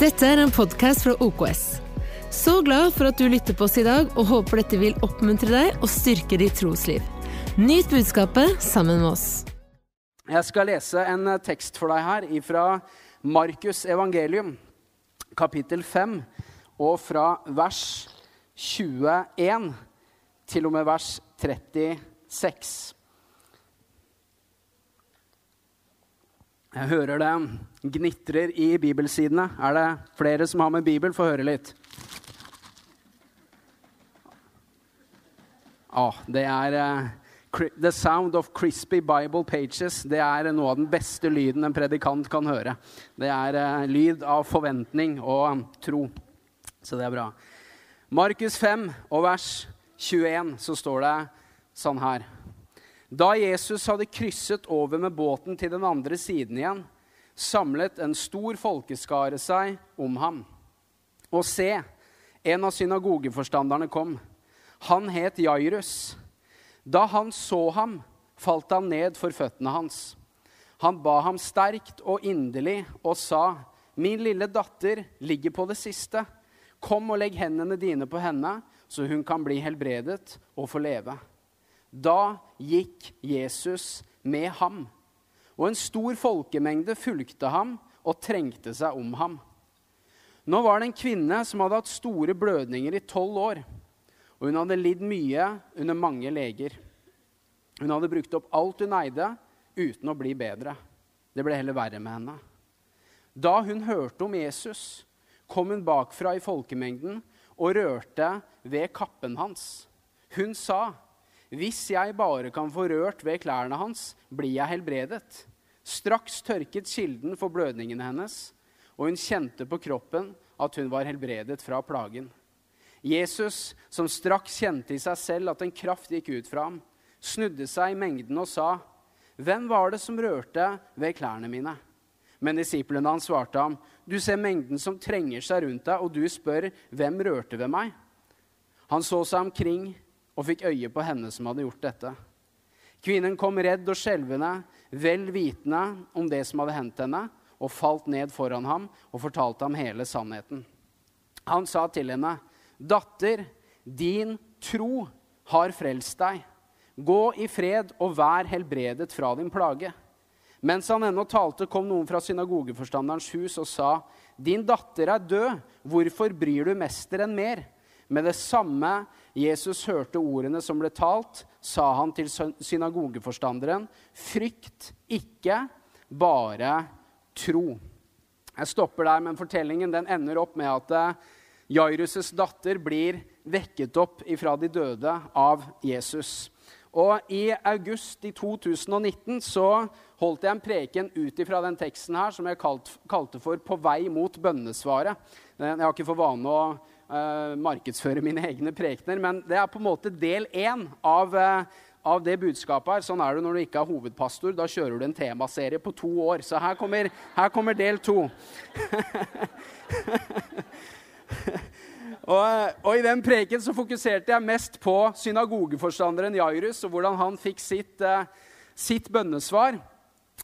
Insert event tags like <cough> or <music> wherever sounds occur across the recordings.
Dette er en podkast fra OKS. Så glad for at du lytter på oss i dag, og håper dette vil oppmuntre deg og styrke ditt trosliv. Nyt budskapet sammen med oss. Jeg skal lese en eh, tekst for deg her fra Markus evangelium, kapittel 5, og fra vers 21 til og med vers 36. Jeg hører det gnitrer i bibelsidene. Er det flere som har med Bibel? Få høre litt. Ah, det er uh, The sound of crispy Bible pages. Det er noe av den beste lyden en predikant kan høre. Det er uh, lyd av forventning og um, tro. Så det er bra. Markus 5 og vers 21 så står det sånn her. Da Jesus hadde krysset over med båten til den andre siden igjen, samlet en stor folkeskare seg om ham. Og se, en av synagogeforstanderne kom. Han het Jairus. Da han så ham, falt han ned for føttene hans. Han ba ham sterkt og inderlig og sa, Min lille datter ligger på det siste. Kom og legg hendene dine på henne, så hun kan bli helbredet og få leve. Da gikk Jesus med ham, og en stor folkemengde fulgte ham og trengte seg om ham. Nå var det en kvinne som hadde hatt store blødninger i tolv år. Og hun hadde lidd mye under mange leger. Hun hadde brukt opp alt hun eide, uten å bli bedre. Det ble heller verre med henne. Da hun hørte om Jesus, kom hun bakfra i folkemengden og rørte ved kappen hans. Hun sa, hvis jeg bare kan få rørt ved klærne hans, blir jeg helbredet. Straks tørket kilden for blødningene hennes, og hun kjente på kroppen at hun var helbredet fra plagen. Jesus, som straks kjente i seg selv at en kraft gikk ut fra ham, snudde seg i mengden og sa, 'Hvem var det som rørte ved klærne mine?' Men disiplene hans svarte ham, 'Du ser mengden som trenger seg rundt deg, og du spør, 'Hvem rørte ved meg?' Han så seg omkring og fikk øye på henne som hadde gjort dette. Kvinnen kom redd og skjelvende, vel vitende om det som hadde hendt henne, og falt ned foran ham og fortalte ham hele sannheten. Han sa til henne, 'Datter, din tro har frelst deg. Gå i fred og vær helbredet fra din plage.' Mens han ennå talte, kom noen fra synagogeforstanderens hus og sa, 'Din datter er død. Hvorfor bryr du mesteren mer?' Med det samme Jesus hørte ordene som ble talt, sa han til synagogeforstanderen, 'Frykt ikke, bare tro'. Jeg stopper der, men fortellingen den ender opp med at eh, Jairus' datter blir vekket opp ifra de døde av Jesus. Og I august i 2019 så holdt jeg en preken ut ifra den teksten her som jeg kalte for 'På vei mot bønnesvaret'. Jeg har ikke for vane å uh, markedsføre mine egne prekener. Men det er på en måte del én av, uh, av, det budskapet her. Sånn er det når du ikke er hovedpastor. Da kjører du en temaserie på to år. Så her kommer, her kommer del to. <laughs> og, og, I den preken så fokuserte jeg mest på synagogeforstanderen Jairus og hvordan han fikk sitt, uh, sitt bønnesvar.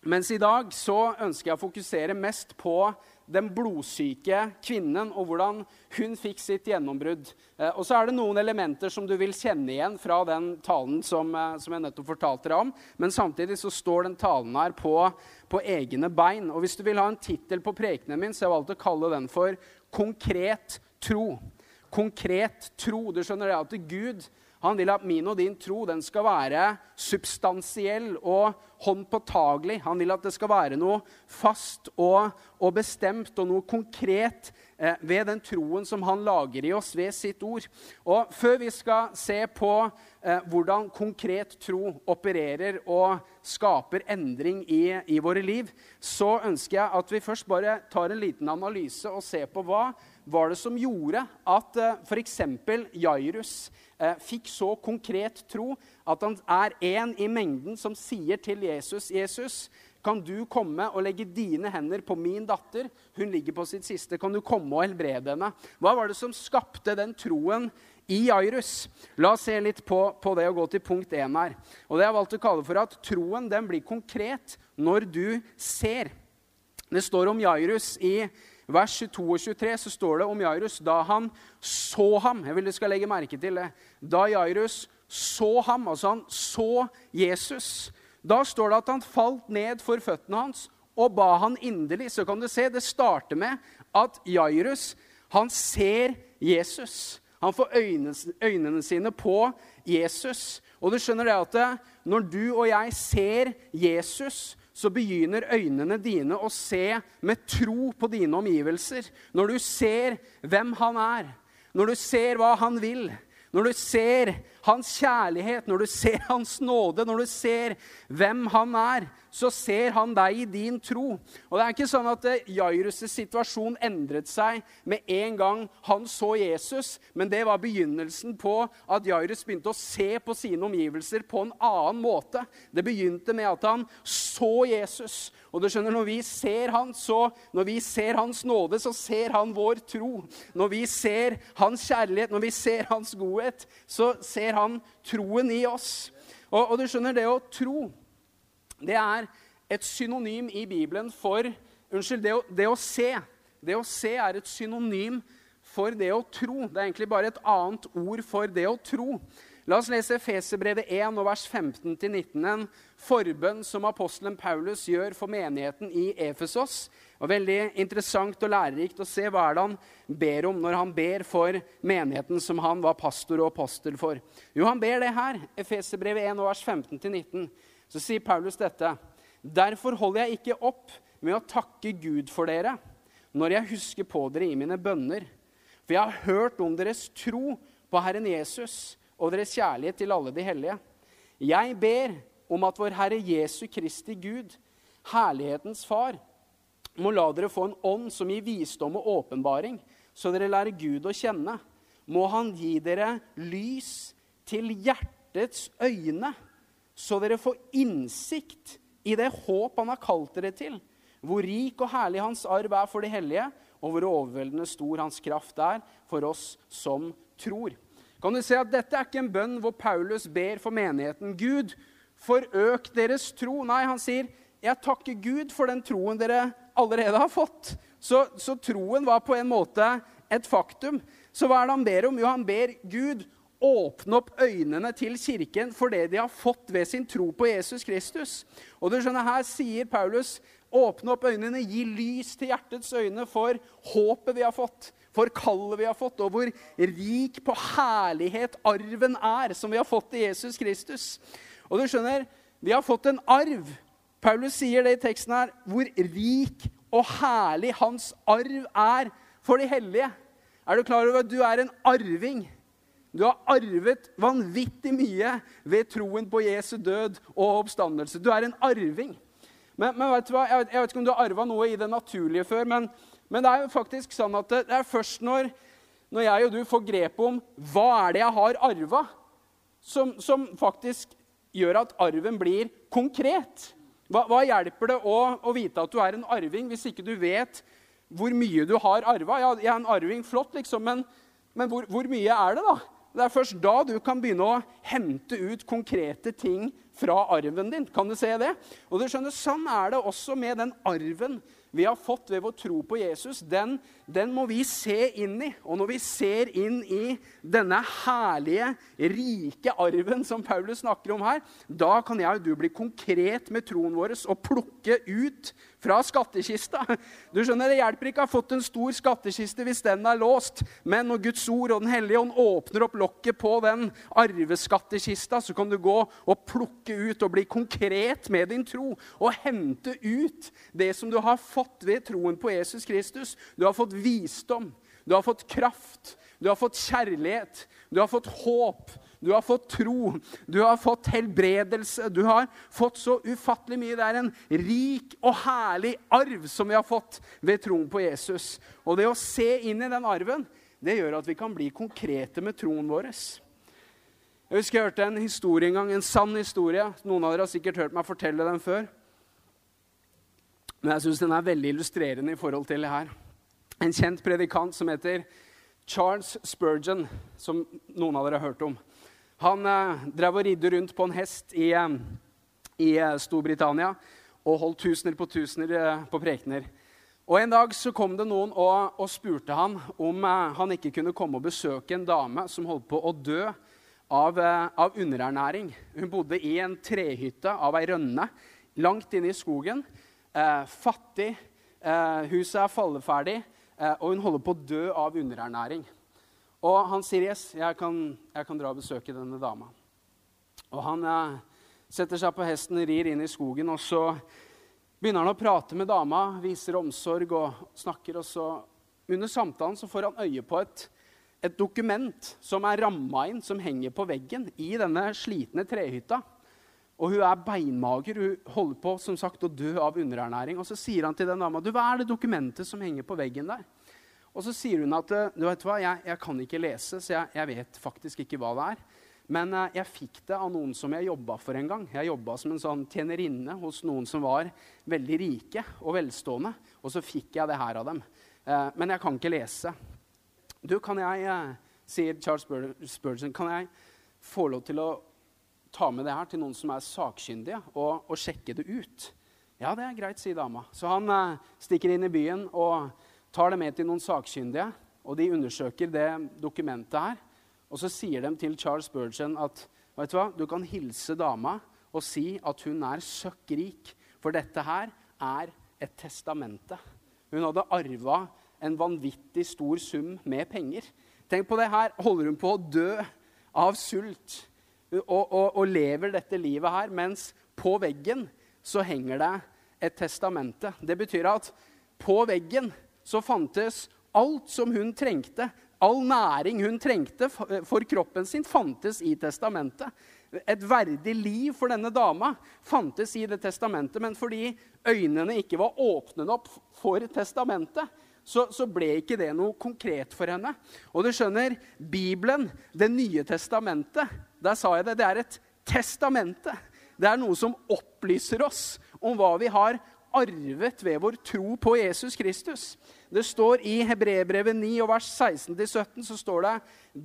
Mens i dag så ønsker jeg å fokusere mest på den blodsyke kvinnen og hvordan hun fikk sitt gjennombrudd. Eh, og så er det noen elementer som du vil kjenne igjen fra den talen som, eh, som jeg nettopp fortalte deg om. Men samtidig så står den talen her på, på egne bein. Og hvis du vil ha en tittel på prekenen min, så har jeg valgt å kalle den for 'Konkret tro'. Konkret tro. Du skjønner det at Gud han vil at min og din tro den skal være substansiell og håndpåtagelig. Han vil at det skal være noe fast og, og bestemt og noe konkret eh, ved den troen som han lager i oss ved sitt ord. Og Før vi skal se på eh, hvordan konkret tro opererer og skaper endring i, i våre liv, så ønsker jeg at vi først bare tar en liten analyse og ser på hva var det som gjorde at eh, f.eks. Jairus eh, fikk så konkret tro at han er en i mengden som sier til Jesus, 'Jesus, kan du komme og legge dine hender på min datter?' Hun ligger på sitt siste. Kan du komme og helbrede henne? Hva var det som skapte den troen i Jairus? La oss se litt på, på det og gå til punkt én her. Og det har jeg valgt å kalle for at troen den blir konkret når du ser. Det står om Jairus i vers 22 og 23 så står det om Jairus da han så ham. Jeg vil du skal legge merke til det. Da Jairus så ham, altså han så Jesus, da står det at han falt ned for føttene hans og ba han inderlig. Så kan du se, det starter med at Jairus han ser Jesus. Han får øynene, øynene sine på Jesus. Og du skjønner det at når du og jeg ser Jesus, så begynner øynene dine å se med tro på dine omgivelser. Når du ser hvem han er, når du ser hva han vil, når du ser hans kjærlighet, når du ser hans nåde, når du ser hvem han er, så ser han deg i din tro. Og Det er ikke sånn at eh, Jairus' situasjon endret seg med en gang han så Jesus, men det var begynnelsen på at Jairus begynte å se på sine omgivelser på en annen måte. Det begynte med at han så Jesus. Og du skjønner, Når vi ser han, så, når vi ser hans nåde, så ser han vår tro. Når vi ser hans kjærlighet, når vi ser hans godhet, så ser han troen i oss. Og, og du skjønner, det å tro det er et synonym i Bibelen for Unnskyld, det å, det å se. Det å se er et synonym for det å tro. Det er egentlig bare et annet ord for det å tro. La oss lese Feserbrevet 1, vers 15-19, en forbønn som apostelen Paulus gjør for menigheten i Efesos. Og Veldig interessant og lærerikt å se hva er det han ber om når han ber for menigheten som han var pastor og apostel for. Jo, han ber det her, Efeserbrevet 1, vers 15-19 så sier Paulus dette. Derfor holder jeg ikke opp med å takke Gud for dere når jeg husker på dere i mine bønner. For jeg har hørt om deres tro på Herren Jesus og deres kjærlighet til alle de hellige. Jeg ber om at vår Herre Jesu Kristi Gud, herlighetens Far, må la dere få en ånd som gir visdom og åpenbaring, så dere lærer Gud å kjenne. Må Han gi dere lys til hjertets øyne så dere får innsikt i det håp han har kalt dere til, hvor rik og herlig hans arv er for de hellige, og hvor overveldende stor hans kraft er for oss som tror. Kan du se at Dette er ikke en bønn hvor Paulus ber for menigheten. Gud, forøk deres tro. Nei, han sier, 'Jeg takker Gud for den troen dere allerede har fått'. Så, så troen var på en måte et faktum. Så hva er det han ber om? Jo, han ber Gud åpne opp øynene til kirken for det de har fått ved sin tro på Jesus Kristus. Og du skjønner, Her sier Paulus åpne opp øynene, gi lys til hjertets øyne for håpet vi har fått, for kallet vi har fått, og hvor rik på herlighet arven er som vi har fått i Jesus Kristus. Og du skjønner, vi har fått en arv. Paulus sier det i teksten her, hvor rik og herlig hans arv er for de hellige. Er du klar over at du er en arving? Du har arvet vanvittig mye ved troen på Jesu død og oppstandelse. Du er en arving. Men, men vet du hva? Jeg, jeg vet ikke om du har arva noe i det naturlige før, men, men, det er jo faktisk sånn at det, det er først når, når, jeg og du får grep om hva er det jeg har arva, som, som faktisk gjør at arven blir konkret. Hva, hva hjelper det å, å, vite at du er en arving, hvis ikke du vet hvor mye du har arva? Ja, jeg er en arving, flott, liksom, men, men hvor, hvor mye er det, da? Det er først da du kan begynne å hente ut konkrete ting fra arven din. Kan du se det? Og du skjønner, Sånn er det også med den arven vi har fått ved vår tro på Jesus, den, den, må vi se inn i. Og når vi ser inn i denne herlige, rike arven som Paulus snakker om her, da kan jeg og du bli konkret med troen vår og plukke ut fra skattkista. Du skjønner, Det hjelper ikke å ha fått en stor skattkiste hvis den er låst. Men når Guds ord og Den hellige ånd åpner opp lokket på den arveskattkista, så kan du gå og plukke ut og bli konkret med din tro. Og hente ut det som du har fått ved troen på Jesus Kristus. Du har fått visdom, du har fått kraft, du har fått kjærlighet, du har fått håp du har fått tro, du har fått helbredelse. Du har fått så ufattelig mye. Det er en rik og herlig arv som vi har fått ved troen på Jesus. Og det å se inn i den arven, det gjør at vi kan bli konkrete med troen vår. Jeg husker jeg hørte en historie en gang, en sann historie. Noen av dere har sikkert hørt meg fortelle den før. Men jeg syns den er veldig illustrerende i forhold til det her. En kjent predikant som heter Charles Spurgeon, som noen av dere har hørt om. Han eh, drev og ridde rundt på en hest i, eh, i eh, Storbritannia og holdt tusener på tusener eh, på prekener. Og En dag så kom det noen og, og spurte han om eh, han ikke kunne komme og besøke en dame som holdt på å dø av, eh, av underernæring. Hun bodde i en trehytte av ei rønne langt inne i skogen. Eh, fattig. Eh, huset er falleferdig, eh, og hun holder på å dø av underernæring. Og han sier yes, jeg kan, jeg kan dra og besøke denne dama. Og han eh, setter seg på hesten, rir inn i skogen, og så begynner han å prate med dama, viser omsorg og snakker. og så Under samtalen så får han øye på et et dokument som er ramma inn, som henger på veggen i denne slitne trehytta. Og hun er beinmager. Hun holder på som sagt, å dø av underernæring. Og så sier han til den dama du, hva er det dokumentet som henger på veggen der. Og så sier hun at du vet hva, jeg, jeg kan ikke lese, så jeg, jeg, vet faktisk ikke hva det er. Men uh, jeg fikk det av noen som jeg jobba for en gang. Jeg jobba som en sånn tjenerinne hos noen som var veldig rike og velstående. Og så fikk jeg det her av dem. Uh, men jeg kan ikke lese. Du, kan jeg, eh, sier Charles Spurgeon, kan jeg få lov til å ta med det her til noen som er sakkyndige, og, og sjekke det ut? Ja, det er greit, sier dama. Så han eh, stikker inn i byen og tar det med til noen sakkyndige. Og de undersøker det dokumentet her. Og så sier de til Charles Burgeon at vet du hva, du kan hilse dama og si at hun er søkk rik, for dette her er et testamente. Hun hadde arva en vanvittig stor sum med penger. Tenk på det her. Holder hun på å dø av sult og, og, og lever dette livet her, mens på veggen så henger det et testamente. Det betyr at på veggen så fantes alt som hun trengte. All næring hun trengte for kroppen sin, fantes i testamentet. Et verdig liv for denne dama fantes i det testamentet, men fordi øynene ikke var åpnet opp for testamentet, så, så, ble ikke det noe konkret for henne. Og du skjønner, Bibelen, Det nye testamentet, der sa jeg det, det er et testamente. Det er noe som opplyser oss om hva vi har arvet ved vår tro på Jesus Kristus. Det står I Hebrebrevet 9 og vers 16-17 så står det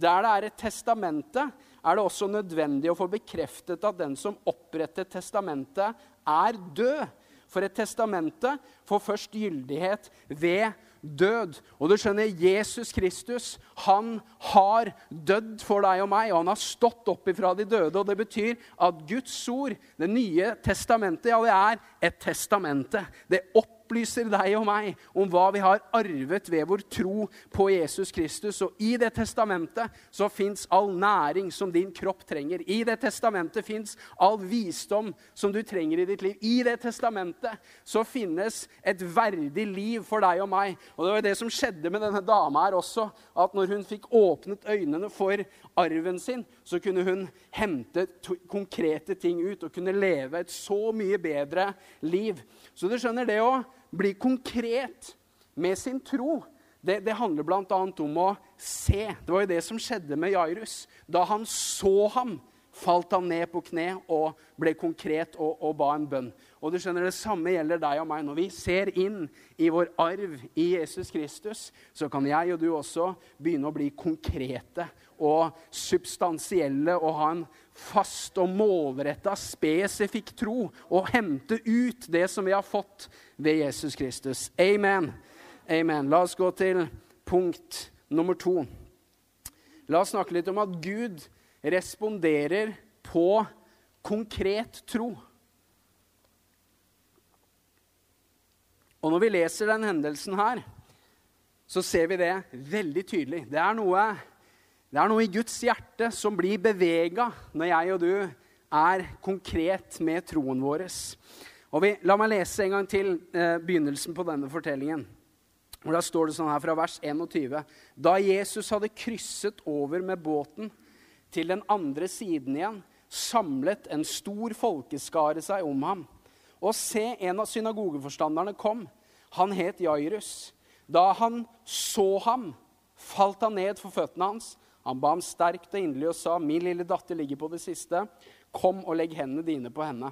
der det er et testamente, er det også nødvendig å få bekreftet at den som opprettet testamentet, er død. For et testamente får først gyldighet ved død. Og du skjønner, Jesus Kristus han har dødd for deg og meg, og han har stått opp ifra de døde. og Det betyr at Guds ord, Det nye testamentet, ja, det er et testamente. Det opp opplyser deg og meg om hva vi har arvet ved vår tro på Jesus Kristus. Og i det testamentet så fins all næring som din kropp trenger. I det testamentet fins all visdom som du trenger i ditt liv. I det testamentet så finnes et verdig liv for deg og meg. Og det var det som skjedde med denne dama her også. At når hun fikk åpnet øynene for arven sin, så kunne hun hente konkrete ting ut og kunne leve et så mye bedre liv. Så du skjønner det òg bli konkret med sin tro, det, det handler bl.a. om å se. Det var jo det som skjedde med Jairus. Da han så ham, falt han ned på kne og ble konkret og, og, ba en bønn. Og du skjønner, Det samme gjelder deg og meg. Når vi ser inn i vår arv i Jesus Kristus, så kan jeg og du også begynne å bli konkrete og substansielle og ha en fast og målretta, spesifikk tro og hente ut det som vi har fått ved Jesus Kristus. Amen. Amen. La oss gå til punkt nummer to. La oss snakke litt om at Gud responderer på konkret tro. Og når vi leser den hendelsen her, så ser vi det veldig tydelig. Det er noe det er noe i Guds hjerte som blir bevega når jeg og du er konkret med troen vår. Og vi, la meg lese en gang til eh, begynnelsen på denne fortellingen. Og Da står det sånn her fra vers 21. Da Jesus hadde krysset over med båten til den andre siden igjen, samlet en stor folkeskare seg om ham. Og se, en av synagogeforstanderne kom. Han het Jairus. Da han så ham, falt han ned for føttene hans han ba ham sterkt og inderlig og sa, 'Min lille datter ligger på det siste. Kom og legg hendene dine på henne,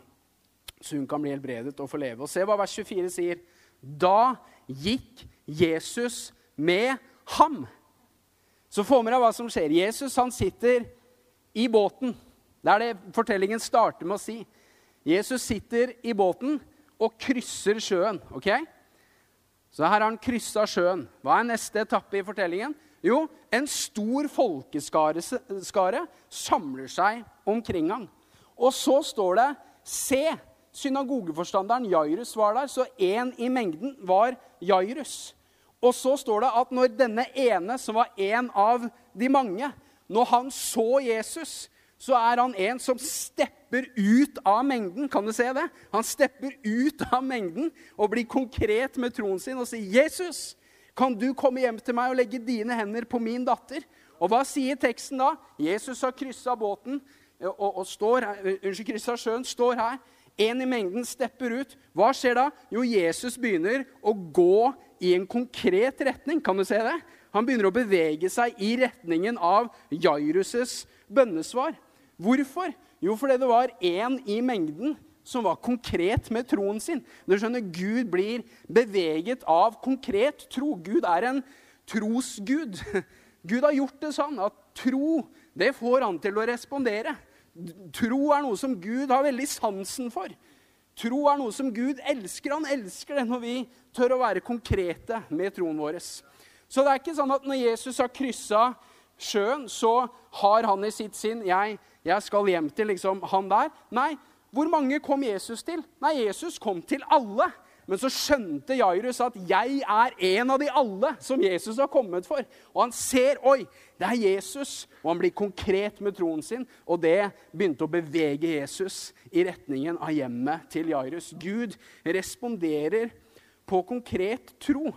så hun kan bli helbredet og få leve.' Og se hva vers 24 sier. Da gikk Jesus med ham. Så få med deg hva som skjer. Jesus han sitter i båten. Det er det fortellingen starter med å si. Jesus sitter i båten og krysser sjøen. ok? Så her har han kryssa sjøen. Hva er neste etappe i fortellingen? Jo, en stor folkeskare samler seg omkring han. Og så står det Se! Synagogeforstanderen Jairus var der, så én i mengden var Jairus. Og så står det at når denne ene, som var en av de mange, når han så Jesus, så er han en som stepper ut av mengden. Kan du se det? Han stepper ut av mengden og blir konkret med troen sin og sier, 'Jesus, kan du komme hjem til meg og legge dine hender på min datter?' Og hva sier teksten da? Jesus har kryssa båten og, og står her, unnskyld, sjøen, står her. En i mengden stepper ut. Hva skjer da? Jo, Jesus begynner å gå i en konkret retning. Kan du se det? Han begynner å bevege seg i retningen av Jairus' bønnesvar. Hvorfor? Jo, fordi det var én i mengden som var konkret med troen sin. Du skjønner, Gud blir beveget av konkret tro. Gud er en trosgud. <laughs> Gud har gjort det sånn at tro det får han til å respondere. Tro er noe som Gud har veldig sansen for. Tro er noe som Gud elsker. Han elsker det når vi tør å være konkrete med troen vår. Så det er ikke sånn at når Jesus har kryssa sjøen, så har han i sitt sinn jeg, jeg skal hjem til liksom, han der. Nei, hvor mange kom Jesus til? Nei, Jesus kom til alle. Men så skjønte Jairus at 'jeg er en av de alle som Jesus har kommet for'. Og han ser 'oi, det er Jesus', og han blir konkret med troen sin. Og det begynte å bevege Jesus i retningen av hjemmet til Jairus. Gud responderer på konkret tro.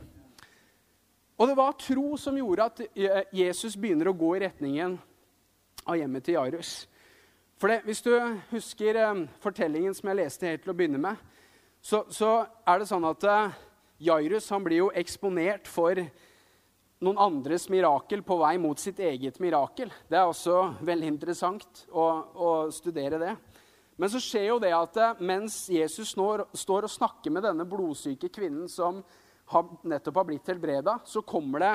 Og det var tro som gjorde at Jesus begynner å gå i retningen av hjemmet til Jairus. For det, Hvis du husker eh, fortellingen som jeg leste helt til å begynne med, så, så er det sånn at uh, Jairus han blir jo eksponert for noen andres mirakel på vei mot sitt eget mirakel. Det er også veldig interessant å, å studere det. Men så skjer jo det at uh, mens Jesus nå står, og snakker med denne blodsyke kvinnen som har, nettopp har blitt helbreda, så kommer det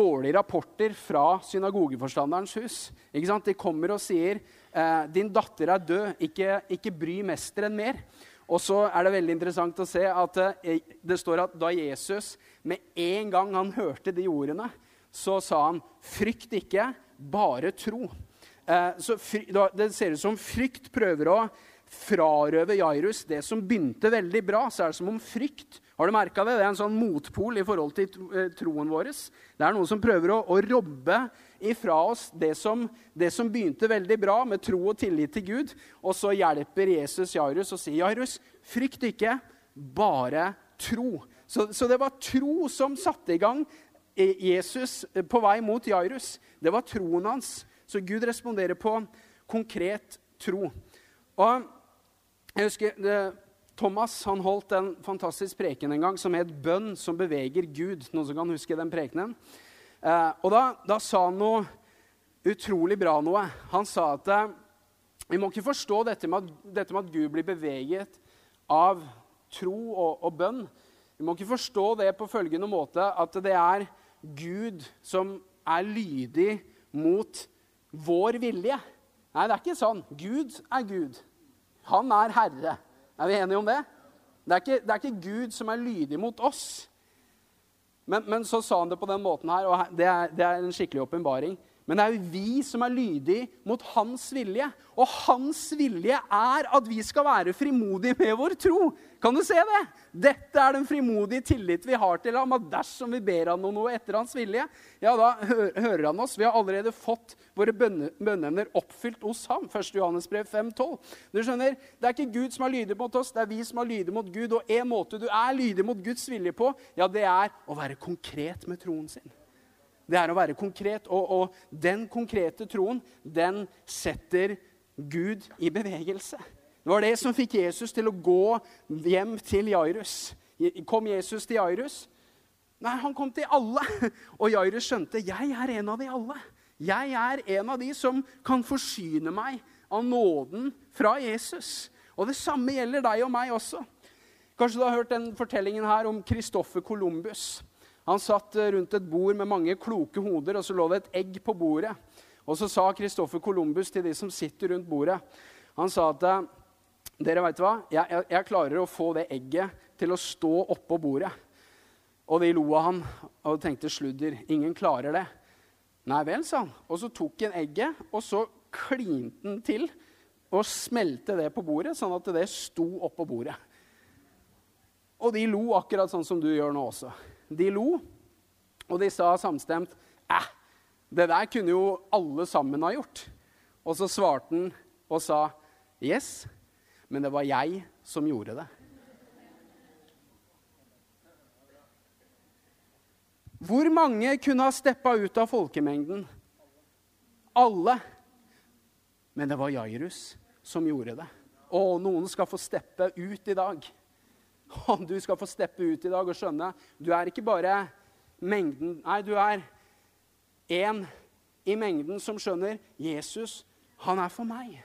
dårlige rapporter fra synagogeforstanderens hus. De kommer og sier eh, 'Din datter er død. Ikke, ikke bry mesteren mer.' Og så er det veldig interessant å se at eh, det står at da Jesus med en gang han hørte de ordene, så sa han 'frykt ikke, bare tro'. Eh, så Det ser ut som frykt prøver å frarøve Jairus det som begynte veldig bra. Så er det som om frykt har du merka det? Det er en sånn motpol i forhold til eh, troen vår. Det er noen som prøver å, å robbe ifra oss det som, det som, begynte veldig bra, med tro og tillit til Gud. Og så hjelper Jesus Jairus og sier, 'Jairus, frykt ikke, bare tro'. Så, så det var tro som satte i gang eh, Jesus eh, på vei mot Jairus. Det var troen hans. Så Gud responderer på konkret tro. Og jeg husker det, Thomas han holdt en fantastisk preken en gang som het 'Bønn som beveger Gud'. Noen som kan huske den prekenen? Eh, og da, da, sa han noe utrolig bra noe. Han sa at eh, vi må ikke forstå dette med, at, dette med, at, Gud blir beveget av tro og, og bønn. Vi må ikke forstå det på følgende måte at det er Gud som er lydig mot vår vilje. Nei, det er ikke sånn. Gud er Gud. Han er herre. Er vi enige om det? Det er, ikke, det er ikke, Gud som er lydig mot oss. Men, men, så sa han det på den måten her, og det er, det er en skikkelig åpenbaring. Men det er jo vi som er lydige mot hans vilje. Og hans vilje er at vi skal være frimodige med vår tro. Kan du se det? Dette er den frimodige tillit vi har til ham. At dersom vi ber han om noe etter hans vilje, ja, da hører han oss. Vi har allerede fått våre bønneemner oppfylt hos ham. 1. Johannes brev 5,12. Du skjønner, Det er ikke Gud som er lydig mot oss, det er vi som er lydige mot Gud. Og en måte du er lydig mot Guds vilje på, ja, det er å være konkret med troen sin. Det er å være konkret. Og, og den konkrete troen, den setter Gud i bevegelse. Det var det som fikk Jesus til å gå hjem til Jairus. Kom Jesus til Jairus? Nei, han kom til alle. Og Jairus skjønte jeg er en av de alle. Jeg er en av de som kan forsyne meg av nåden fra Jesus. Og det samme gjelder deg og meg også. Kanskje du har hørt den fortellingen her om Kristoffer Columbus. Han satt rundt et bord med mange kloke hoder, og så lå det et egg på bordet. Og så sa Kristoffer Columbus til de som sitter rundt bordet Han sa at dere vet hva? Jeg, jeg, jeg, klarer å få det egget til å stå oppå bordet. Og de lo av han og tenkte sludder. Ingen klarer det. Nei vel, sa han. Og så tok han egget, og så klinte han til og smelte det på bordet, sånn at det sto oppå bordet. Og de lo akkurat sånn som du gjør nå også. De lo, og de sa samstemt Æh, det der kunne jo alle sammen ha gjort. Og så svarte han og sa Yes, men det var jeg som gjorde det. Hvor mange kunne ha steppa ut av folkemengden? Alle. Men det var Jairus som gjorde det. Og noen skal få steppe ut i dag. Og du skal få steppe ut i dag og skjønne du er ikke bare mengden Nei, du er en i mengden som skjønner Jesus, han er for meg.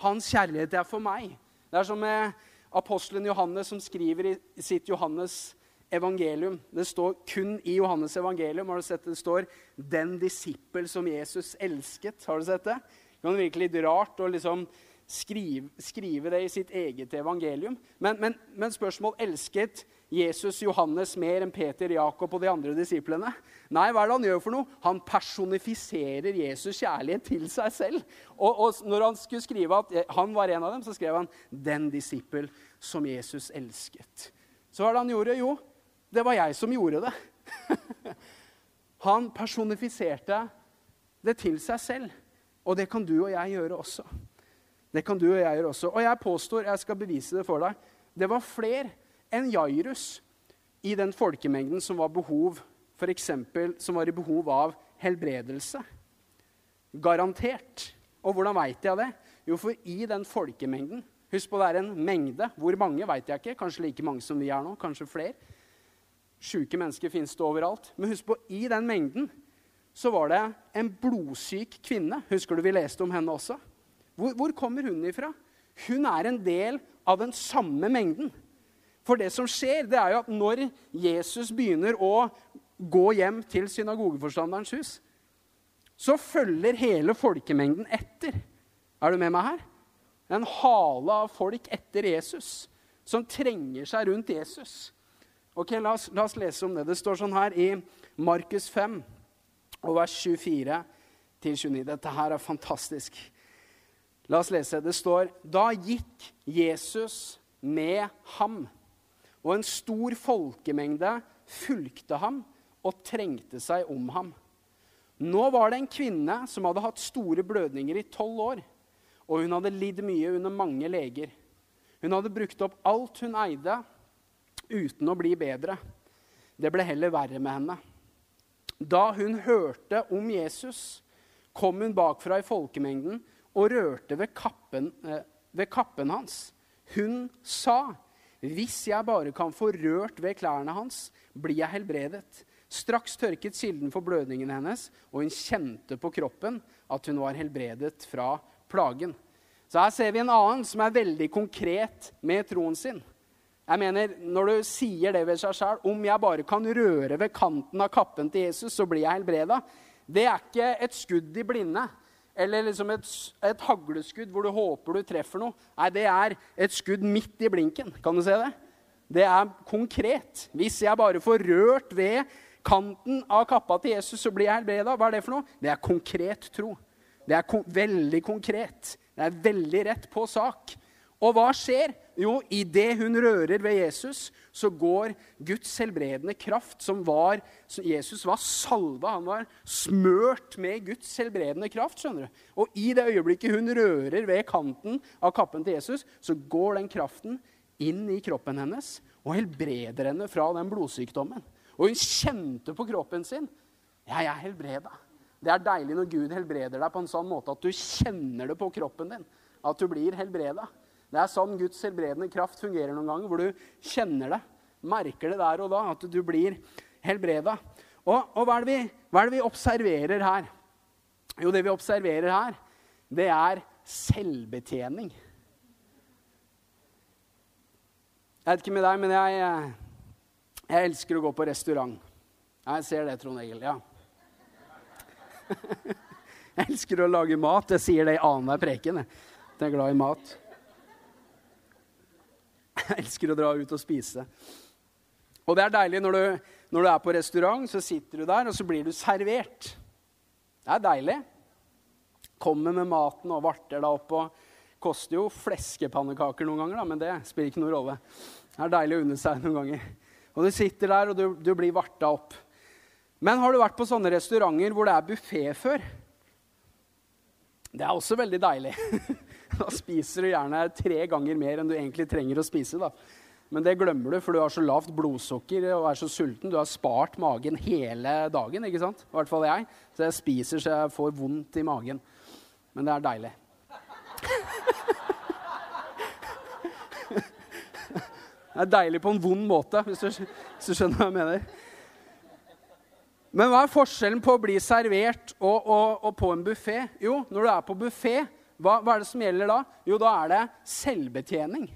Hans kjærlighet er for meg. Det er som med apostelen Johannes som skriver i sitt Johannes evangelium. Det står kun i Johannes evangelium. Har du sett det? det står 'den disippel som Jesus elsket'. Har du sett det? Det kan virke litt rart å liksom skrive, skrive, det i sitt eget evangelium. Men, men, men spørsmål elsket Jesus Johannes mer enn Peter, Jakob og de andre disiplene? Nei, hva er det han gjør for noe? Han personifiserer Jesus' kjærlighet til seg selv. Og, og når han skulle skrive at han var en av dem, så skrev han 'den disippel som Jesus elsket'. Så hva er det han gjorde? Jo, det var jeg som gjorde det. <laughs> Han personifiserte det til seg selv. Og det kan du og jeg gjøre også. Det kan du og jeg gjøre også. Og jeg påstår, jeg skal bevise det for deg, det var flere enn Jairus i den folkemengden som var, behov, for eksempel, som var i behov av helbredelse. Garantert. Og hvordan veit jeg det? Jo, for i den folkemengden Husk på det er en mengde. Hvor mange veit jeg ikke. Kanskje like mange som vi er nå. Kanskje flere. Sjuke mennesker fins det overalt. Men husk på, i den mengden så var det en blodsyk kvinne. Husker du vi leste om henne også? Hvor, hvor kommer hun ifra? Hun er en del av den samme mengden. For det som skjer, det er jo at når Jesus begynner å gå hjem til synagogeforstanderens hus, så følger hele folkemengden etter. Er du med meg her? En hale av folk etter Jesus som trenger seg rundt Jesus. Ok, la oss, la oss, lese om det. Det står sånn her i Markus 5, og vers 24-29. Dette her er fantastisk. La oss lese. Det står Da gikk Jesus med ham, og en stor folkemengde fulgte ham og trengte seg om ham. Nå var det en kvinne som hadde hatt store blødninger i tolv år, og hun hadde lidd mye under mange leger. Hun hadde brukt opp alt hun eide uten å bli bedre. Det ble heller verre med henne. Da hun hørte om Jesus, kom hun bakfra i folkemengden og rørte ved kappen, eh, ved kappen hans. Hun sa, 'Hvis jeg bare kan få rørt ved klærne hans, blir jeg helbredet.' Straks tørket kilden for blødningen hennes, og hun kjente på kroppen at hun var helbredet fra plagen. Så her ser vi en annen som er veldig konkret med troen sin. Jeg mener, Når du sier det ved seg sjøl, om jeg bare kan røre ved kanten av kappen til Jesus, så blir jeg helbreda, det er ikke et skudd i blinde. Eller liksom et, et, hagleskudd hvor du håper du treffer noe. Nei, det er et skudd midt i blinken. Kan du se det? Det er konkret. Hvis jeg bare får rørt ved kanten av kappa til Jesus, så blir jeg helbreda. Hva er det for noe? Det er konkret tro. Det er kon veldig konkret. Det er veldig rett på sak. Og hva skjer? Jo, idet hun rører ved Jesus, så går Guds helbredende kraft, som var Jesus var salva, han var smørt med Guds helbredende kraft. skjønner du. Og i det øyeblikket hun rører ved kanten av kappen til Jesus, så går den kraften inn i kroppen hennes og helbreder henne fra den blodsykdommen. Og hun kjente på kroppen sin jeg er helbreda. Det er deilig når Gud helbreder deg på en sånn måte at du kjenner det på kroppen din. At du blir helbreda. Det er sånn Guds helbredende kraft fungerer noen ganger, hvor du kjenner det, merker det der og da, at du blir helbreda. Og, og hva, er vi, hva, er det vi, observerer her? Jo, det vi observerer her, det er selvbetjening. Jeg vet ikke med deg, men jeg, jeg elsker å gå på restaurant. Jeg ser det, Trond Egil. Ja. <laughs> Jeg elsker å lage mat. Jeg sier det i annenhver preken. Jeg er glad i mat. Jeg <laughs> elsker å dra ut og spise. Og det er deilig når du, Når du er på restaurant, så sitter du der, og så blir du servert. Det er deilig. Kommer med maten og varter deg opp. og Koster jo fleskepannekaker noen ganger, da, men det spiller ikke noen rolle. Det er deilig å unne seg noen ganger. Og du sitter der, og du, du blir varta opp. Men har du vært på sånne restauranter hvor det er buffé før? Det er også veldig deilig. <laughs> da spiser du gjerne tre ganger mer enn du egentlig trenger å spise. da. Men det glemmer du, for du har så lavt blodsukker og er så sulten. Du har spart magen hele dagen, ikke sant? I hvert fall jeg. Så jeg spiser så jeg får vondt i magen. Men det er deilig. det er deilig på en vond måte, hvis du, hvis du skjønner hva jeg mener. Men hva er forskjellen på å bli servert og, og, og på en buffé? Jo, når du er på buffé, hva, hva er det som gjelder da? Jo, da er det selvbetjening.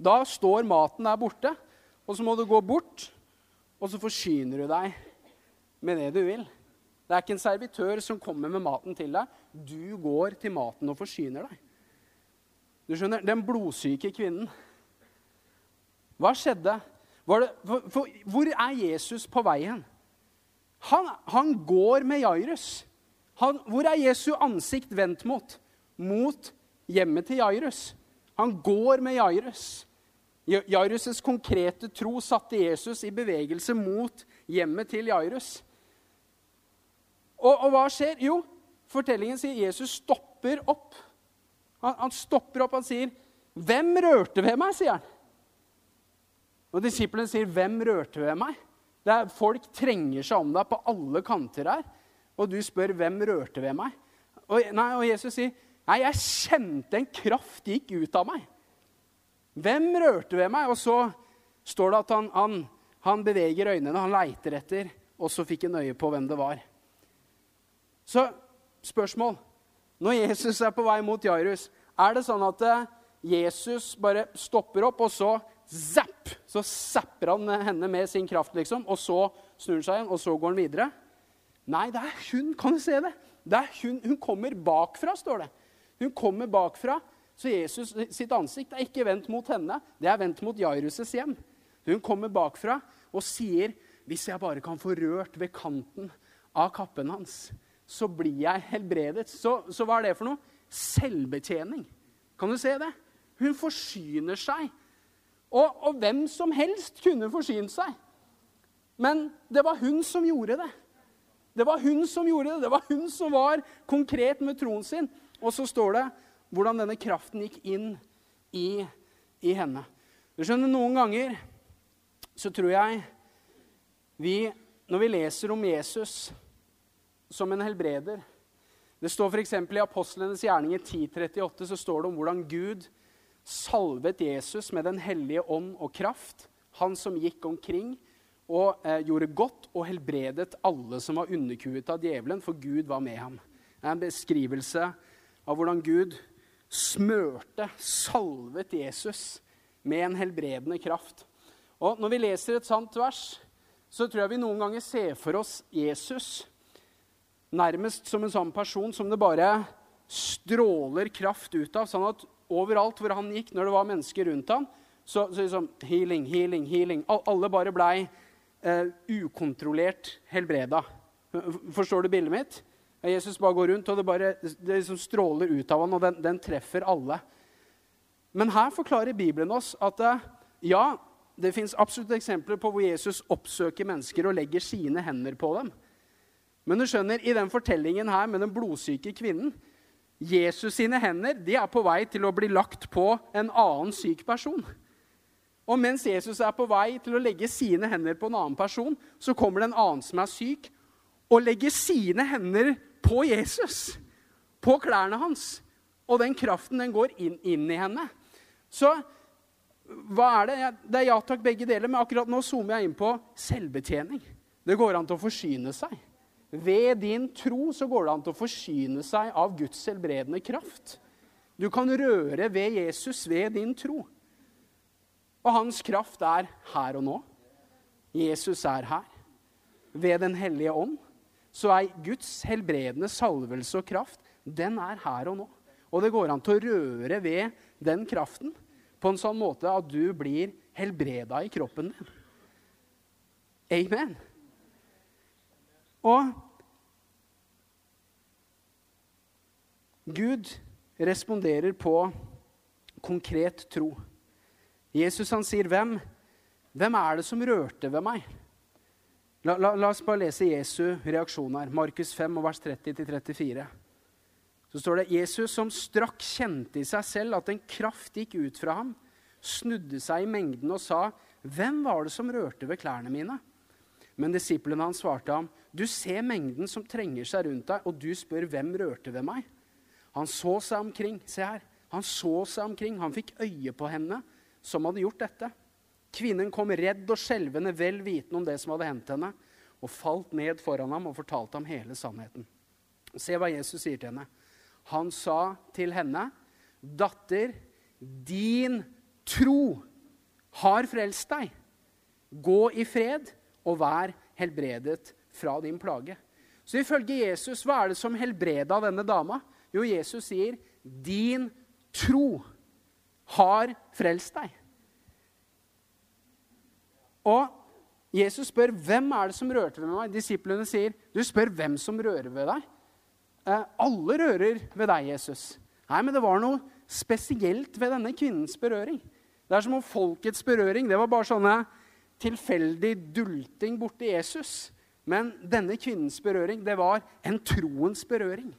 Da står maten der borte, og så må du gå bort, og så forsyner du deg med det du vil. Det er ikke en servitør som kommer med maten til deg. Du går til maten og forsyner deg. Du skjønner, Den blodsyke kvinnen. Hva skjedde? Det, for, for, hvor er Jesus på veien? Han, han går med Jairus. hvor er Jesu ansikt vendt mot? Mot hjemmet til Jairus. Han går med Jairus. Jairus' konkrete tro satte Jesus i bevegelse mot hjemmet til Jairus. Og, og, hva skjer? Jo, fortellingen sier Jesus stopper opp. Han, han stopper opp, han sier, 'Hvem rørte ved meg?' sier han. Og disiplene sier, 'Hvem rørte ved meg?' Er, folk trenger seg om deg på alle kanter her. Og du spør, 'Hvem rørte ved meg?' Og, nei, og Jesus sier, 'Nei, jeg kjente en kraft gikk ut av meg.' Hvem rørte ved meg? Og så står det at han, han, han beveger øynene, han leiter etter, og så fikk han øye på hvem det var. Så spørsmål. Når Jesus er på vei mot Jairus, er det sånn at eh, Jesus bare stopper opp, og så zapp, så zapper han henne med sin kraft, liksom, og så snur han seg igjen, og så går han videre? Nei, det er hun. Kan du se det? det er hun, hun kommer bakfra, står det. Hun kommer bakfra, så Jesus sitt ansikt er ikke vendt mot henne, det er vendt mot Jairus' hjem. Hun kommer bakfra og sier, 'Hvis jeg bare kan få rørt ved kanten av kappen hans, så blir jeg helbredet.' Så, så hva er det for noe? Selvbetjening. Kan du se det? Hun forsyner seg. Og, og hvem som helst kunne forsynt seg. Men det var hun som gjorde det. Det var hun som gjorde det. Det var hun som var konkret med troen sin. Og så står det hvordan denne kraften gikk inn i, i henne. Du skjønner, Noen ganger så tror jeg vi, når vi leser om Jesus som en helbreder Det står f.eks. i Apostlenes gjerninger 10.38 så står det om hvordan Gud salvet Jesus med Den hellige ånd og kraft. Han som gikk omkring og eh, gjorde godt og helbredet alle som var underkuet av djevelen, for Gud var med ham. Det er en beskrivelse av hvordan Gud smørte, salvet Jesus med en helbredende kraft. Og Når vi leser et sant vers, så tror jeg vi noen ganger ser for oss Jesus nærmest som en sånn person som det bare stråler kraft ut av. sånn at overalt hvor han gikk, når det var mennesker rundt ham, så, så liksom healing, healing, healing. Alle bare blei eh, ukontrollert helbreda. Forstår du bildet mitt? Jesus bare går rundt, og det, bare, det liksom stråler ut av ham, og den, den, treffer alle. Men her forklarer Bibelen oss at eh, ja, det fins absolutt eksempler på hvor Jesus oppsøker mennesker og legger sine hender på dem. Men du skjønner, i den fortellingen her med den blodsyke kvinnen Jesus sine hender de er på vei til å bli lagt på en annen syk person. Og mens Jesus er på vei til å legge sine hender på en annen person, så kommer det en annen som er syk, og legger sine hender på Jesus, på klærne hans. Og den kraften den går inn, inn i henne. Så hva er det? Det er ja takk, begge deler. Men akkurat nå zoomer jeg inn på selvbetjening. Det går an til å forsyne seg. Ved din tro så går det an til å forsyne seg av Guds helbredende kraft. Du kan røre ved Jesus ved din tro. Og hans kraft er her og nå. Jesus er her. Ved Den hellige ånd så er Guds helbredende salvelse og kraft den er her og nå. Og det går an til å røre ved den kraften på en sånn måte at du blir helbreda i kroppen din. Amen. Og Gud responderer på konkret tro. Jesus han sier, hvem, 'Hvem er det som rørte ved meg?' La, la, la oss bare lese Jesu reaksjon her. Markus 5, vers 30-34. Så står det Jesus som strakk kjente i seg selv at en kraft gikk ut fra ham, snudde seg i mengden og sa, 'Hvem var det som rørte ved klærne mine?' Men disiplene hans svarte ham, 'Du ser mengden som trenger seg rundt deg, og du spør, 'Hvem rørte ved meg?' Han så seg omkring. Se her. Han så seg omkring. Han fikk øye på henne som hadde gjort dette. Kvinnen kom redd og skjelvende, vel vitende om det som hadde hendt henne, og falt ned foran ham og fortalte ham hele sannheten. Se hva Jesus sier til henne. Han sa til henne, 'Datter, din tro har frelst deg. Gå i fred og vær helbredet fra din plage.' Så ifølge Jesus, hva er det som helbreda denne dama? Jo, Jesus sier, 'Din tro har frelst deg'. Og Jesus spør hvem er det som rørte ved meg. Disiplene sier, 'Du spør hvem som rører ved deg.' Eh, alle rører ved deg, Jesus. Nei, men det var noe spesielt ved denne kvinnens berøring. Det er som om folkets berøring det var bare sånne tilfeldig dulting borti Jesus. Men denne kvinnens berøring det var en troens berøring.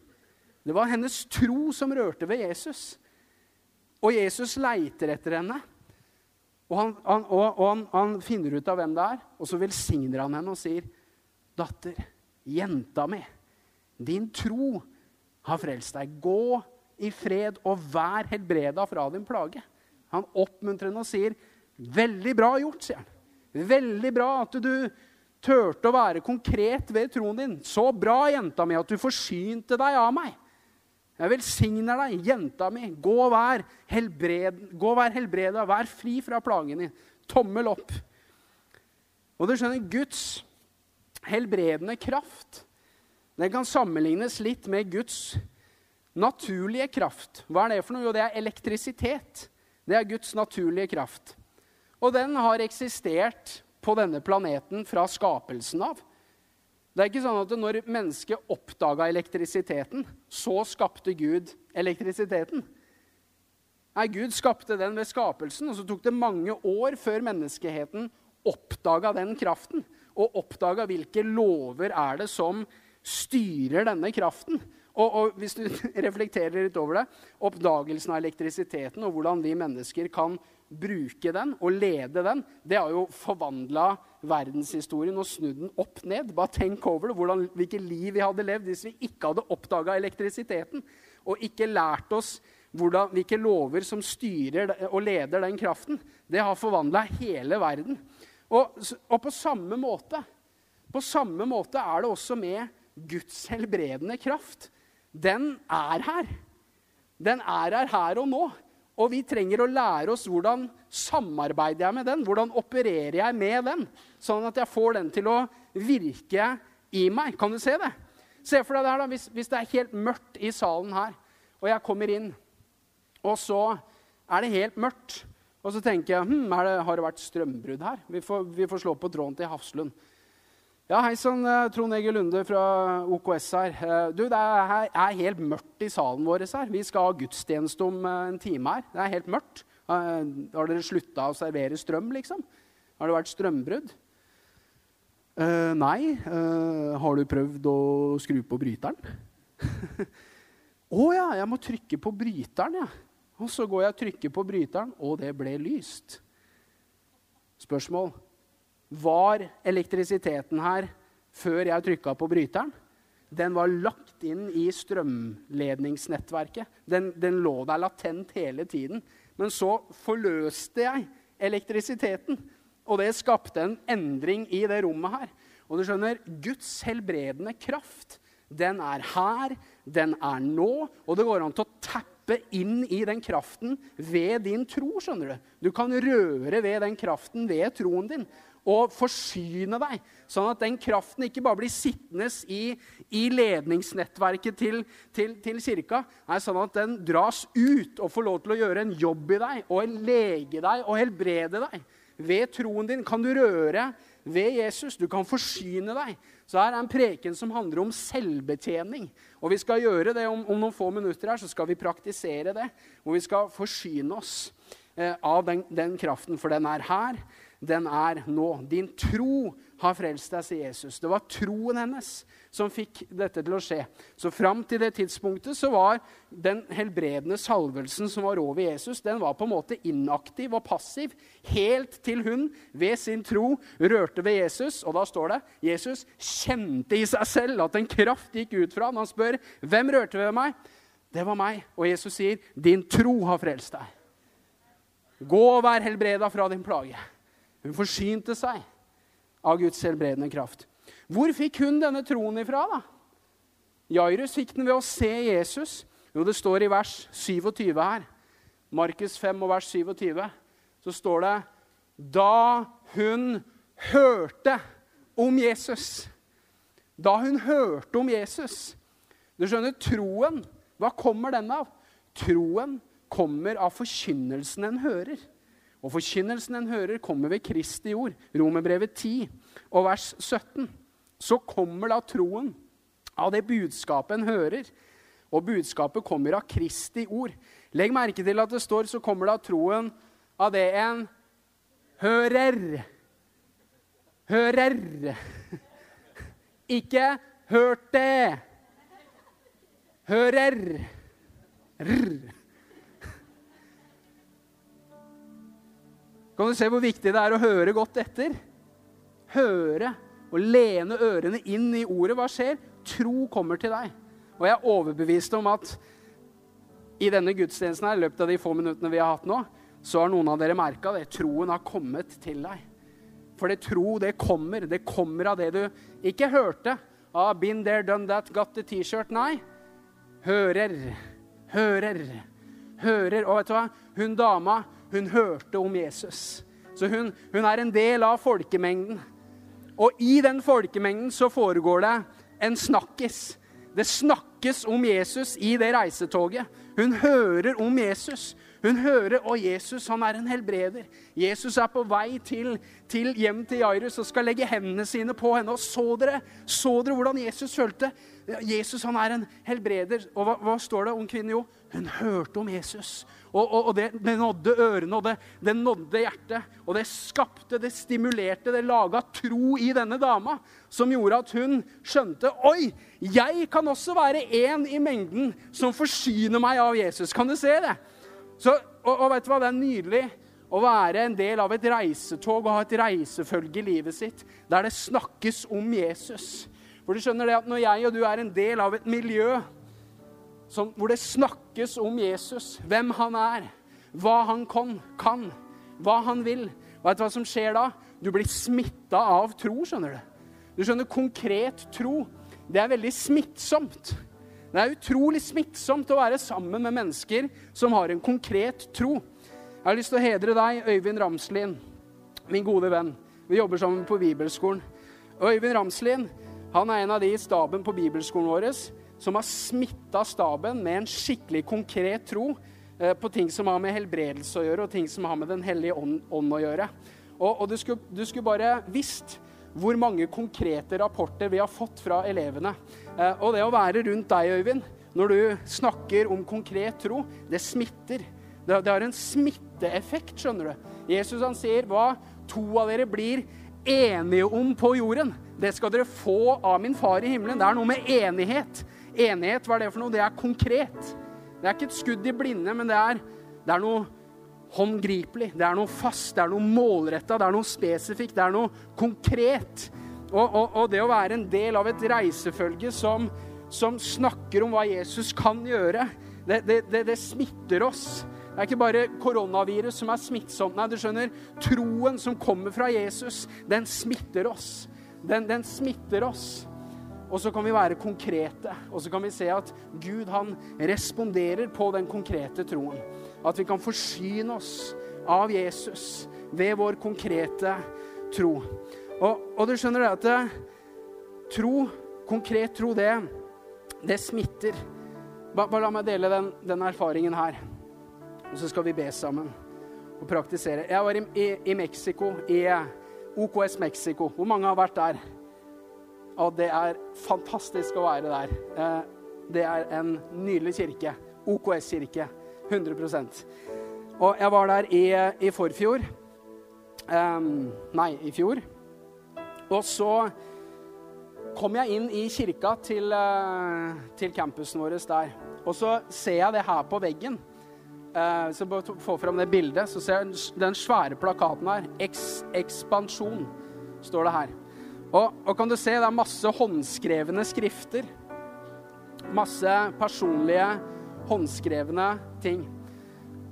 Det var hennes tro som rørte ved Jesus. Og Jesus leiter etter henne. Og, han, han, og, og han, han, finner ut av hvem det er, og så velsigner han henne og sier, 'Datter, jenta mi, din tro har frelst deg. Gå i fred og vær helbreda fra din plage.' Han oppmuntrer henne og sier, 'Veldig bra gjort', sier han. 'Veldig bra at du turte å være konkret ved troen din.' 'Så bra, jenta mi, at du forsynte deg av meg.' Jeg velsigner deg, jenta mi. Gå og vær, helbred, gå vær helbreda. Vær fri fra plagen din. Tommel opp. Og du skjønner, Guds helbredende kraft den kan sammenlignes litt med Guds naturlige kraft. Hva er det for noe? Jo, det er elektrisitet. Det er Guds naturlige kraft. Og den har eksistert på denne planeten fra skapelsen av. Det er ikke sånn at når mennesket oppdaga elektrisiteten, så skapte Gud elektrisiteten. Nei, Gud skapte den ved skapelsen, og så tok det mange år før menneskeheten oppdaga den kraften. Og oppdaga hvilke lover er det som styrer denne kraften. Og, og, hvis du <laughs> reflekterer litt over det, oppdagelsen av elektrisiteten og hvordan vi mennesker kan bruke den og lede den, det har jo forvandla verdenshistorien og snudd den opp ned. Bare tenk over det, hvordan, hvilket liv vi hadde levd hvis vi ikke hadde oppdaga elektrisiteten og ikke lært oss hvordan, hvilke lover som styrer og leder den kraften. Det har forvandla hele verden. Og, og, på samme måte på samme måte er det også med Guds helbredende kraft. Den er her. Den er her her og nå. Og vi trenger å lære oss hvordan samarbeider jeg med den, hvordan opererer jeg med den, sånn at jeg får den til å virke i meg. Kan du se det? Se for deg det her da, hvis, hvis det er helt mørkt i salen her, og jeg kommer inn, og så er det helt mørkt. Og så tenker jeg hm, det, har det vært strømbrudd her? Vi får, vi får slå på tråden til Hafslund. Ja, Hei sann, eh, Trond Egil Lunde fra OKS her. Eh, du, Det er, helt mørkt i salen vår her. Vi skal ha gudstjeneste om eh, en time her. Det er helt mørkt. Har dere slutta å servere strøm, liksom? Har det vært strømbrudd? Uh, nei. Uh, har du prøvd å skru på bryteren? <laughs> Å oh, ja, jeg må trykke på bryteren, ja. Og så går jeg og trykker på bryteren, og det ble lyst. Spørsmål var elektrisiteten her før jeg trykka på bryteren. Den var lagt inn i strømledningsnettverket. Den, den, lå der latent hele tiden. Men så forløste jeg elektrisiteten, og det skapte en endring i det rommet her. Og du skjønner, Guds helbredende kraft, den er her, den er nå, og det går an til å tappe inn i den kraften ved din tro. skjønner Du Du kan røre ved den kraften ved troen din og forsyne deg, sånn at den kraften ikke bare blir sittende i, i ledningsnettverket til, til, til, kirka, nei, sånn at den dras ut og får lov til å gjøre en jobb i deg og lege deg og helbrede deg. Ved troen din kan du røre ved Jesus. Du kan forsyne deg, Så her er en preken som handler om selvbetjening. Og vi skal gjøre det om, om noen få minutter her, så skal vi praktisere det. Og vi skal forsyne oss eh, av den, den kraften, for den er her den er nå. Din tro har frelst deg, sier Jesus. Det var troen hennes som fikk dette til å skje. Så fram til det tidspunktet så var den helbredende salvelsen som var over Jesus, den var på en måte inaktiv og passiv helt til hun ved sin tro rørte ved Jesus. Og da står det Jesus kjente i seg selv at en kraft gikk ut fra ham. Han spør, 'Hvem rørte ved meg?' Det var meg. Og Jesus sier, 'Din tro har frelst deg'. Gå og vær helbreda fra din plage. Hun forsynte seg av Guds helbredende kraft. Hvor fikk hun denne troen ifra? da? Jairus fikk den ved å se Jesus. Jo, det står i vers 27 her. Markus 5 og vers 27. Så står det Da hun hørte om Jesus. Da hun hørte om Jesus. Du skjønner, troen, hva kommer den av? Troen kommer av forkynnelsen en hører. Og forkynnelsen en hører, kommer ved Kristi ord. Romerbrevet 10 og vers 17. Så kommer da troen av det budskapet en hører. Og budskapet kommer av Kristi ord. Legg merke til at det står så kommer da troen av det en hører. Hører. Ikke hørt det. Hører. Rr. Kan du se hvor viktig det er å høre godt etter? Høre og lene ørene inn i ordet. Hva skjer? Tro kommer til deg. Og jeg er overbevist om at i denne gudstjenesten her, i løpet av de få minuttene vi har hatt nå, så har noen av dere merka det. Troen har kommet til deg. For det tro, det kommer. Det kommer av det du ikke hørte. Ah, been there, done that, got the T-shirt. Nei. Hører. Hører. Hører. Og vet du hva? Hun dama hun hørte om Jesus. Så hun, hun er en del av folkemengden. Og i den folkemengden så foregår det en snakkis. Det snakkes om Jesus i det reisetoget. Hun hører om Jesus. Hun hører og Jesus han er en helbreder. Jesus er på vei til, til hjem til Jairus og skal legge hendene sine på henne. Og så dere, så dere hvordan Jesus følte? Jesus han er en helbreder. Og hva, hva står det om kvinnen? Jo, hun hørte om Jesus. Og, og, og det, det, nådde ørene, og det, det, nådde hjertet. Og det skapte, det stimulerte, det laga tro i denne dama. Som gjorde at hun skjønte Oi, jeg kan også være en i mengden som forsyner meg av Jesus. Kan du se det? Så, og, og vet du hva, det er nydelig å være en del av et reisetog og ha et reisefølge i livet sitt der det snakkes om Jesus. For du skjønner det at Når jeg og du er en del av et miljø som, hvor det snakkes om Jesus, hvem han er, hva han kan, kan hva han vil. Vet du hva som skjer da? Du blir smitta av tro, skjønner du. Du skjønner, Konkret tro, det er veldig smittsomt. Det er utrolig smittsomt å være sammen med mennesker som har en konkret tro. Jeg har lyst til å hedre deg, Øyvind Ramslien, min gode venn. Vi jobber sammen på bibelskolen. Øyvind Ramslien han er en av de i staben på bibelskolen vår som har smitta staben med en skikkelig konkret tro eh, på ting som har med helbredelse å gjøre, og ting som har med Den hellige ånd, å gjøre. Og, og du, skulle, du, skulle, bare visst hvor mange konkrete rapporter vi har fått fra elevene. Eh, og det å være rundt deg, Øyvind, når du snakker om konkret tro, det smitter. Det, det har en smitteeffekt, skjønner du. Jesus han sier hva to av dere blir enige om på jorden, det skal dere få av min far i himmelen. Det er noe med enighet. Enighet, hva er det for noe? Det er konkret. Det er ikke et skudd i blinde, men det er, det er noe håndgripelig. Det er noe fast, det er noe målretta, det er noe spesifikt, det er noe konkret. Og, og, og, det å være en del av et reisefølge som, som snakker om hva Jesus kan gjøre, det, det, det, det, smitter oss. Det er ikke bare koronavirus som er smittsomt. Nei, du skjønner, troen som kommer fra Jesus, den smitter oss. Den, den smitter oss. Og så kan vi være konkrete, og så kan vi se at Gud han responderer på den konkrete troen. At vi kan forsyne oss av Jesus ved vår konkrete tro. Og, og du skjønner det at det, tro, konkret tro, det, det smitter. Bare la meg dele den, den, erfaringen her. Og så skal vi be sammen og praktisere. Jeg var i, i, i Mexico, i OKS Mexico. Hvor mange har vært der? Og det er fantastisk å være der. Eh, det er en nydelig kirke. OKS-kirke. 100% Og jeg var der i, i forfjor. Um, nei, i fjor. Og så kom jeg inn i kirka til, uh, til campusen vår der. Og så ser jeg det her på veggen. Uh, så bare få fram det bildet. Så ser jeg den svære plakaten her. Eks, ekspansjon, står det her. Og, og, kan du se, det er masse håndskrevne skrifter. Masse personlige, håndskrevne ting.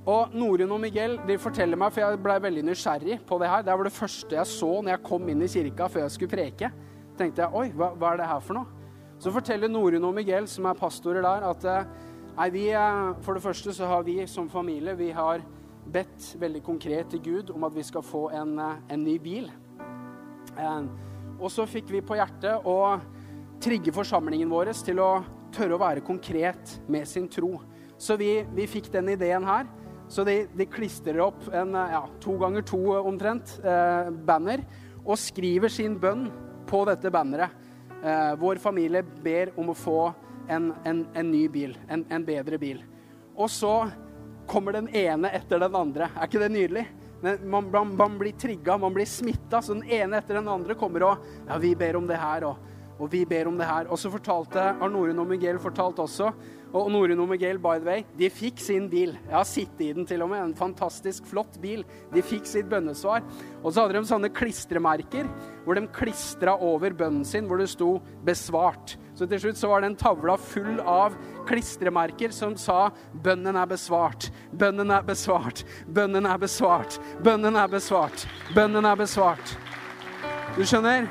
Og Norun og Miguel de forteller meg, for jeg ble veldig nysgjerrig på det her. Det var det første jeg så når jeg kom inn i kirka før jeg skulle preke. tenkte jeg, oi, hva, hva er det her for noe? Så forteller Norun og Miguel, som er pastorer der, at eh, nei, vi, eh, for det første så har vi som familie vi har bedt veldig konkret til Gud om at vi skal få en, eh, en ny bil. Og så fikk vi på hjertet å trigge forsamlingen vår til å tørre å være konkret med sin tro. Så vi, vi fikk den ideen her. Så de, de klistrer opp en ja, to ganger to omtrent eh, banner og skriver sin bønn på dette banneret. Eh, vår familie ber om å få en, en, en ny bil, en, en, bedre bil. Og så kommer den ene etter den andre. Er ikke det nydelig? Man, man, man blir trigga, man blir smitta. Så den ene etter den andre kommer og Ja, vi ber om det her, og, og vi ber om det her. Og så fortalte Arnorun og Miguel fortalt også og Norun og Miguel, by the way, de fikk sin bil. Jeg har sittet i den til og med. En fantastisk flott bil. De fikk sitt bønnesvar. Og så hadde de sånne klistremerker hvor de klistra over bønnen sin, hvor det sto 'besvart'. Så til slutt så var den tavla full av klistremerker som sa 'Bønnen er besvart', 'Bønnen er besvart', 'Bønnen er besvart', 'Bønnen er besvart', 'Bønnen er besvart'. Du skjønner?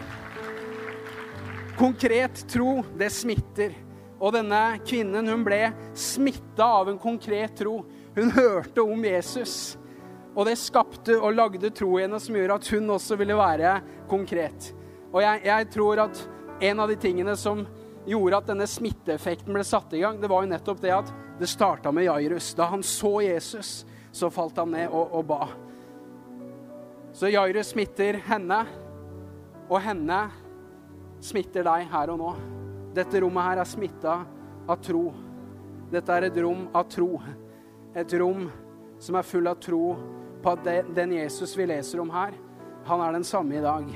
Konkret tro, det smitter. Og denne kvinnen hun ble smitta av en konkret tro. Hun hørte om Jesus. Og det skapte og lagde tro i henne som gjorde at hun også ville være konkret. Og jeg, jeg, tror at en av de tingene som gjorde at denne smitteeffekten ble satt i gang, det var jo nettopp det at det starta med Jairus. Da han så Jesus, så falt han ned og, og ba. Så Jairus smitter henne, og henne smitter deg her og nå. Dette rommet her er smitta av tro. Dette er et rom av tro. Et rom som er full av tro på at den Jesus vi leser om her, han er den samme i dag.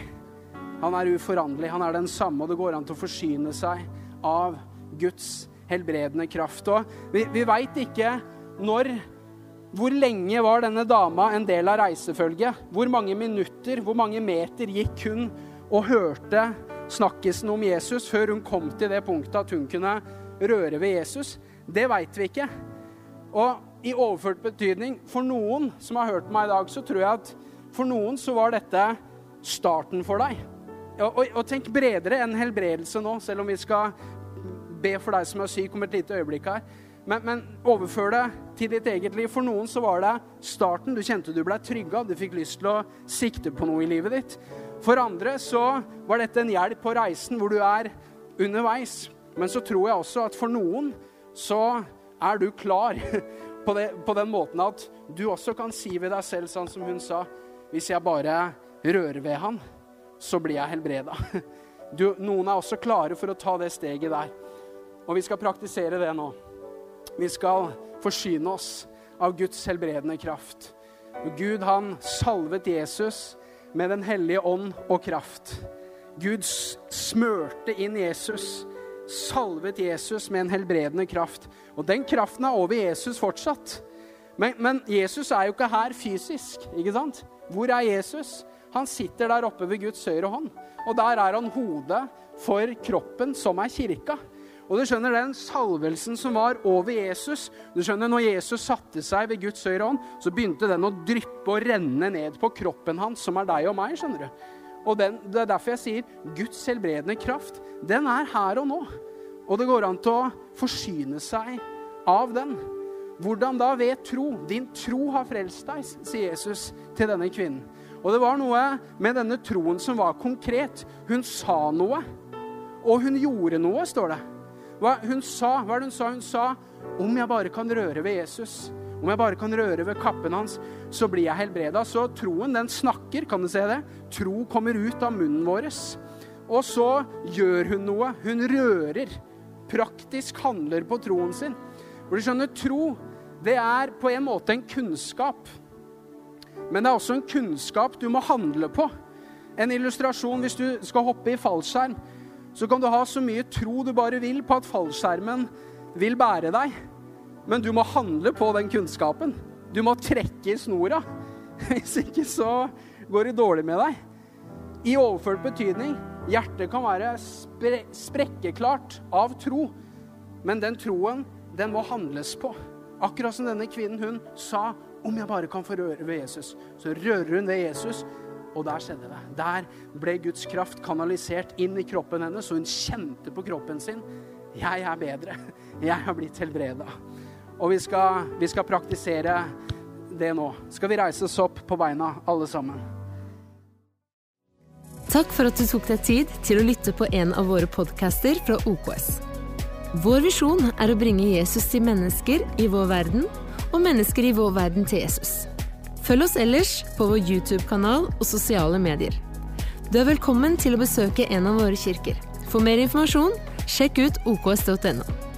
Han er uforanderlig, han er den samme, og det går an til å forsyne seg av Guds helbredende kraft. Og vi, vi veit ikke når Hvor lenge var denne dama en del av reisefølget? Hvor mange minutter, hvor mange meter gikk hun og hørte snakkisen om Jesus før hun kom til det punktet at hun kunne røre ved Jesus, det veit vi ikke. Og i overført betydning, for noen som har hørt meg i dag, så tror jeg at for noen så var dette starten for deg. Og, og, og tenk bredere enn helbredelse nå, selv om vi skal be for deg som er syk om et lite øyeblikk her. Men, men overfør det til ditt eget liv. For noen så var det starten. Du kjente du ble trygga, du fikk lyst til å sikte på noe i livet ditt. For andre så var dette en hjelp på reisen hvor du er underveis. Men så tror jeg også at for noen så er du klar <laughs> på, det, på den måten at du også kan si ved deg selv, sånn som hun sa Hvis jeg bare rører ved han, så blir jeg helbreda. <laughs> Du, noen er også klare for å ta det steget der. Og vi skal praktisere det nå. Vi skal forsyne oss av Guds helbredende kraft. Gud, han salvet Jesus med Den hellige ånd og kraft. Gud smørte inn Jesus, salvet Jesus med en helbredende kraft. Og den kraften er over Jesus fortsatt. Men, men, Jesus er jo ikke her fysisk, ikke sant? Hvor er Jesus? Han sitter der oppe ved Guds høyre hånd. Og der er han hodet for kroppen, som er kirka. Og du skjønner den salvelsen som var over Jesus du skjønner Når Jesus satte seg ved Guds høyre hånd, så begynte den å dryppe og renne ned på kroppen hans, som er deg og meg. skjønner du. Og den, Det er derfor jeg sier Guds helbredende kraft, den er her og nå. Og det går an til å forsyne seg av den. Hvordan da? Ved tro. Din tro har frelst deg, sier Jesus til denne kvinnen. Og det var noe med denne troen som var konkret. Hun sa noe, og hun gjorde noe, står det. Hva hun sa, hva er det hun sa? Hun sa om jeg bare kan røre ved Jesus, om jeg bare kan røre ved kappen hans, så blir jeg helbreda. Så troen, den snakker, kan du se det? Tro kommer ut av munnen vår. Og så gjør hun noe. Hun rører. Praktisk handler på troen sin. For du skjønner, tro, det er på en måte en kunnskap. Men det er også en kunnskap du må handle på. En illustrasjon hvis du skal hoppe i fallskjerm, så kan du ha så mye tro du bare vil på at fallskjermen vil bære deg. Men du må handle på den kunnskapen. Du må trekke i snora. <laughs> Hvis ikke så går det dårlig med deg. I overført betydning hjertet kan være spre sprekkeklart av tro, men den troen, den må handles på. Akkurat som denne kvinnen, hun sa om jeg bare kan få røre ved Jesus. Så rører hun ved Jesus, og der skjedde det. Der ble Guds kraft kanalisert inn i kroppen hennes, og hun kjente på kroppen sin jeg er bedre. Jeg har blitt helbreda. Og vi skal, vi skal praktisere det nå. Skal vi reise oss opp på beina, alle sammen? Takk for at du tok deg tid til å lytte på en av våre podcaster fra OKS. Vår visjon er å bringe Jesus til mennesker i vår verden, og mennesker i vår verden til Jesus. Følg oss ellers på vår YouTube-kanal og sosiale medier. Du er velkommen til å besøke en av våre kirker. For mer informasjon, sjekk ut oks.no.